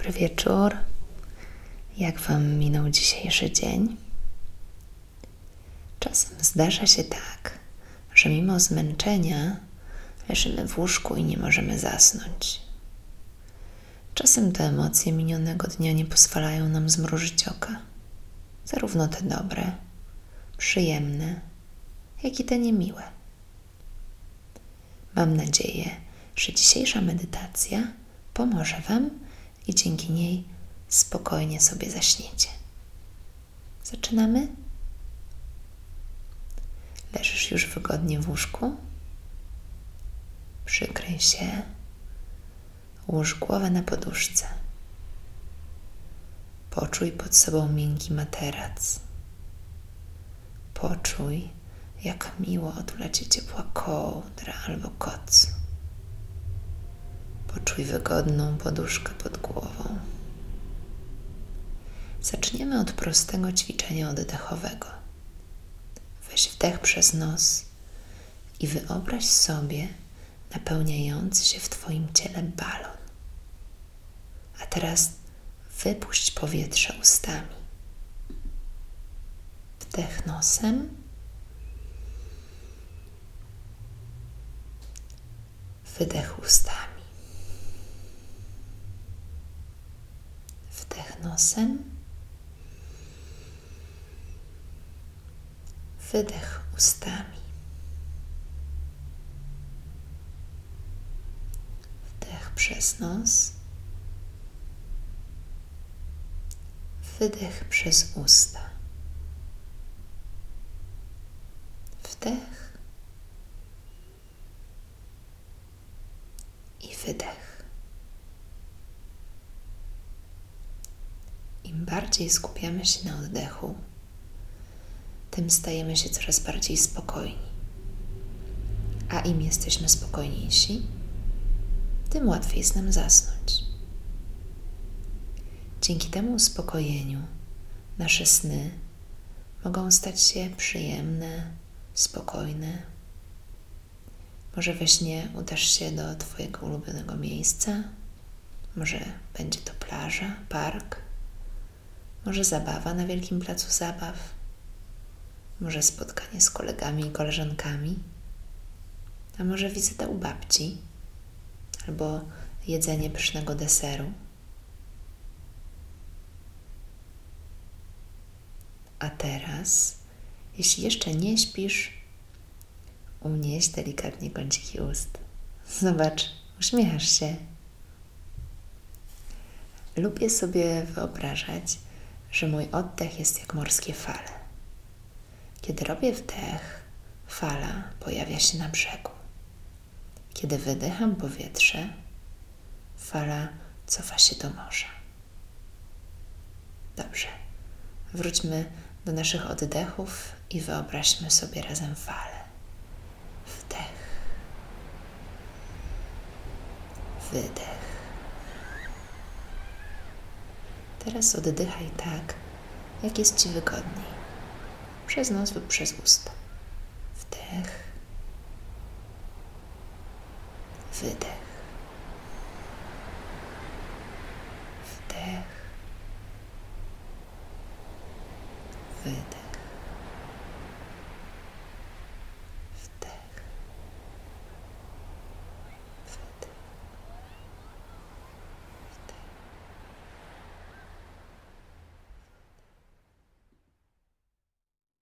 Dobry wieczór. Jak Wam minął dzisiejszy dzień? Czasem zdarza się tak, że mimo zmęczenia leżymy w łóżku i nie możemy zasnąć. Czasem te emocje minionego dnia nie pozwalają nam zmrużyć oka, zarówno te dobre, przyjemne, jak i te niemiłe. Mam nadzieję, że dzisiejsza medytacja pomoże Wam i dzięki niej spokojnie sobie zaśniecie. Zaczynamy? Leżysz już wygodnie w łóżku? Przykryj się. Łóż głowę na poduszce. Poczuj pod sobą miękki materac. Poczuj, jak miło otula cię ciepła kołdra albo koc. Poczuj wygodną poduszkę pod głową. Zaczniemy od prostego ćwiczenia oddechowego. Weź wdech przez nos i wyobraź sobie napełniający się w Twoim ciele balon. A teraz wypuść powietrze ustami. Wdech nosem. Wydech ustami. Wdech nosem. Wydech ustami. Wdech przez nos. Wydech przez usta. Wdech i wydech. Im bardziej skupiamy się na oddechu, tym stajemy się coraz bardziej spokojni. A im jesteśmy spokojniejsi, tym łatwiej jest nam zasnąć. Dzięki temu uspokojeniu nasze sny mogą stać się przyjemne, spokojne. Może we śnie udasz się do Twojego ulubionego miejsca, może będzie to plaża, park może zabawa na wielkim placu zabaw? Może spotkanie z kolegami i koleżankami? A może wizyta u babci? Albo jedzenie pysznego deseru? A teraz, jeśli jeszcze nie śpisz, unieś delikatnie kąciki ust. Zobacz, uśmiechasz się. Lubię sobie wyobrażać, że mój oddech jest jak morskie fale. Kiedy robię wdech, fala pojawia się na brzegu. Kiedy wydycham powietrze, fala cofa się do morza. Dobrze, wróćmy do naszych oddechów i wyobraźmy sobie razem falę. Wdech, wydech. Teraz oddychaj tak, jak jest Ci wygodniej. Przez nos lub przez usta. Wdech. Wydech. Wdech. Wydech.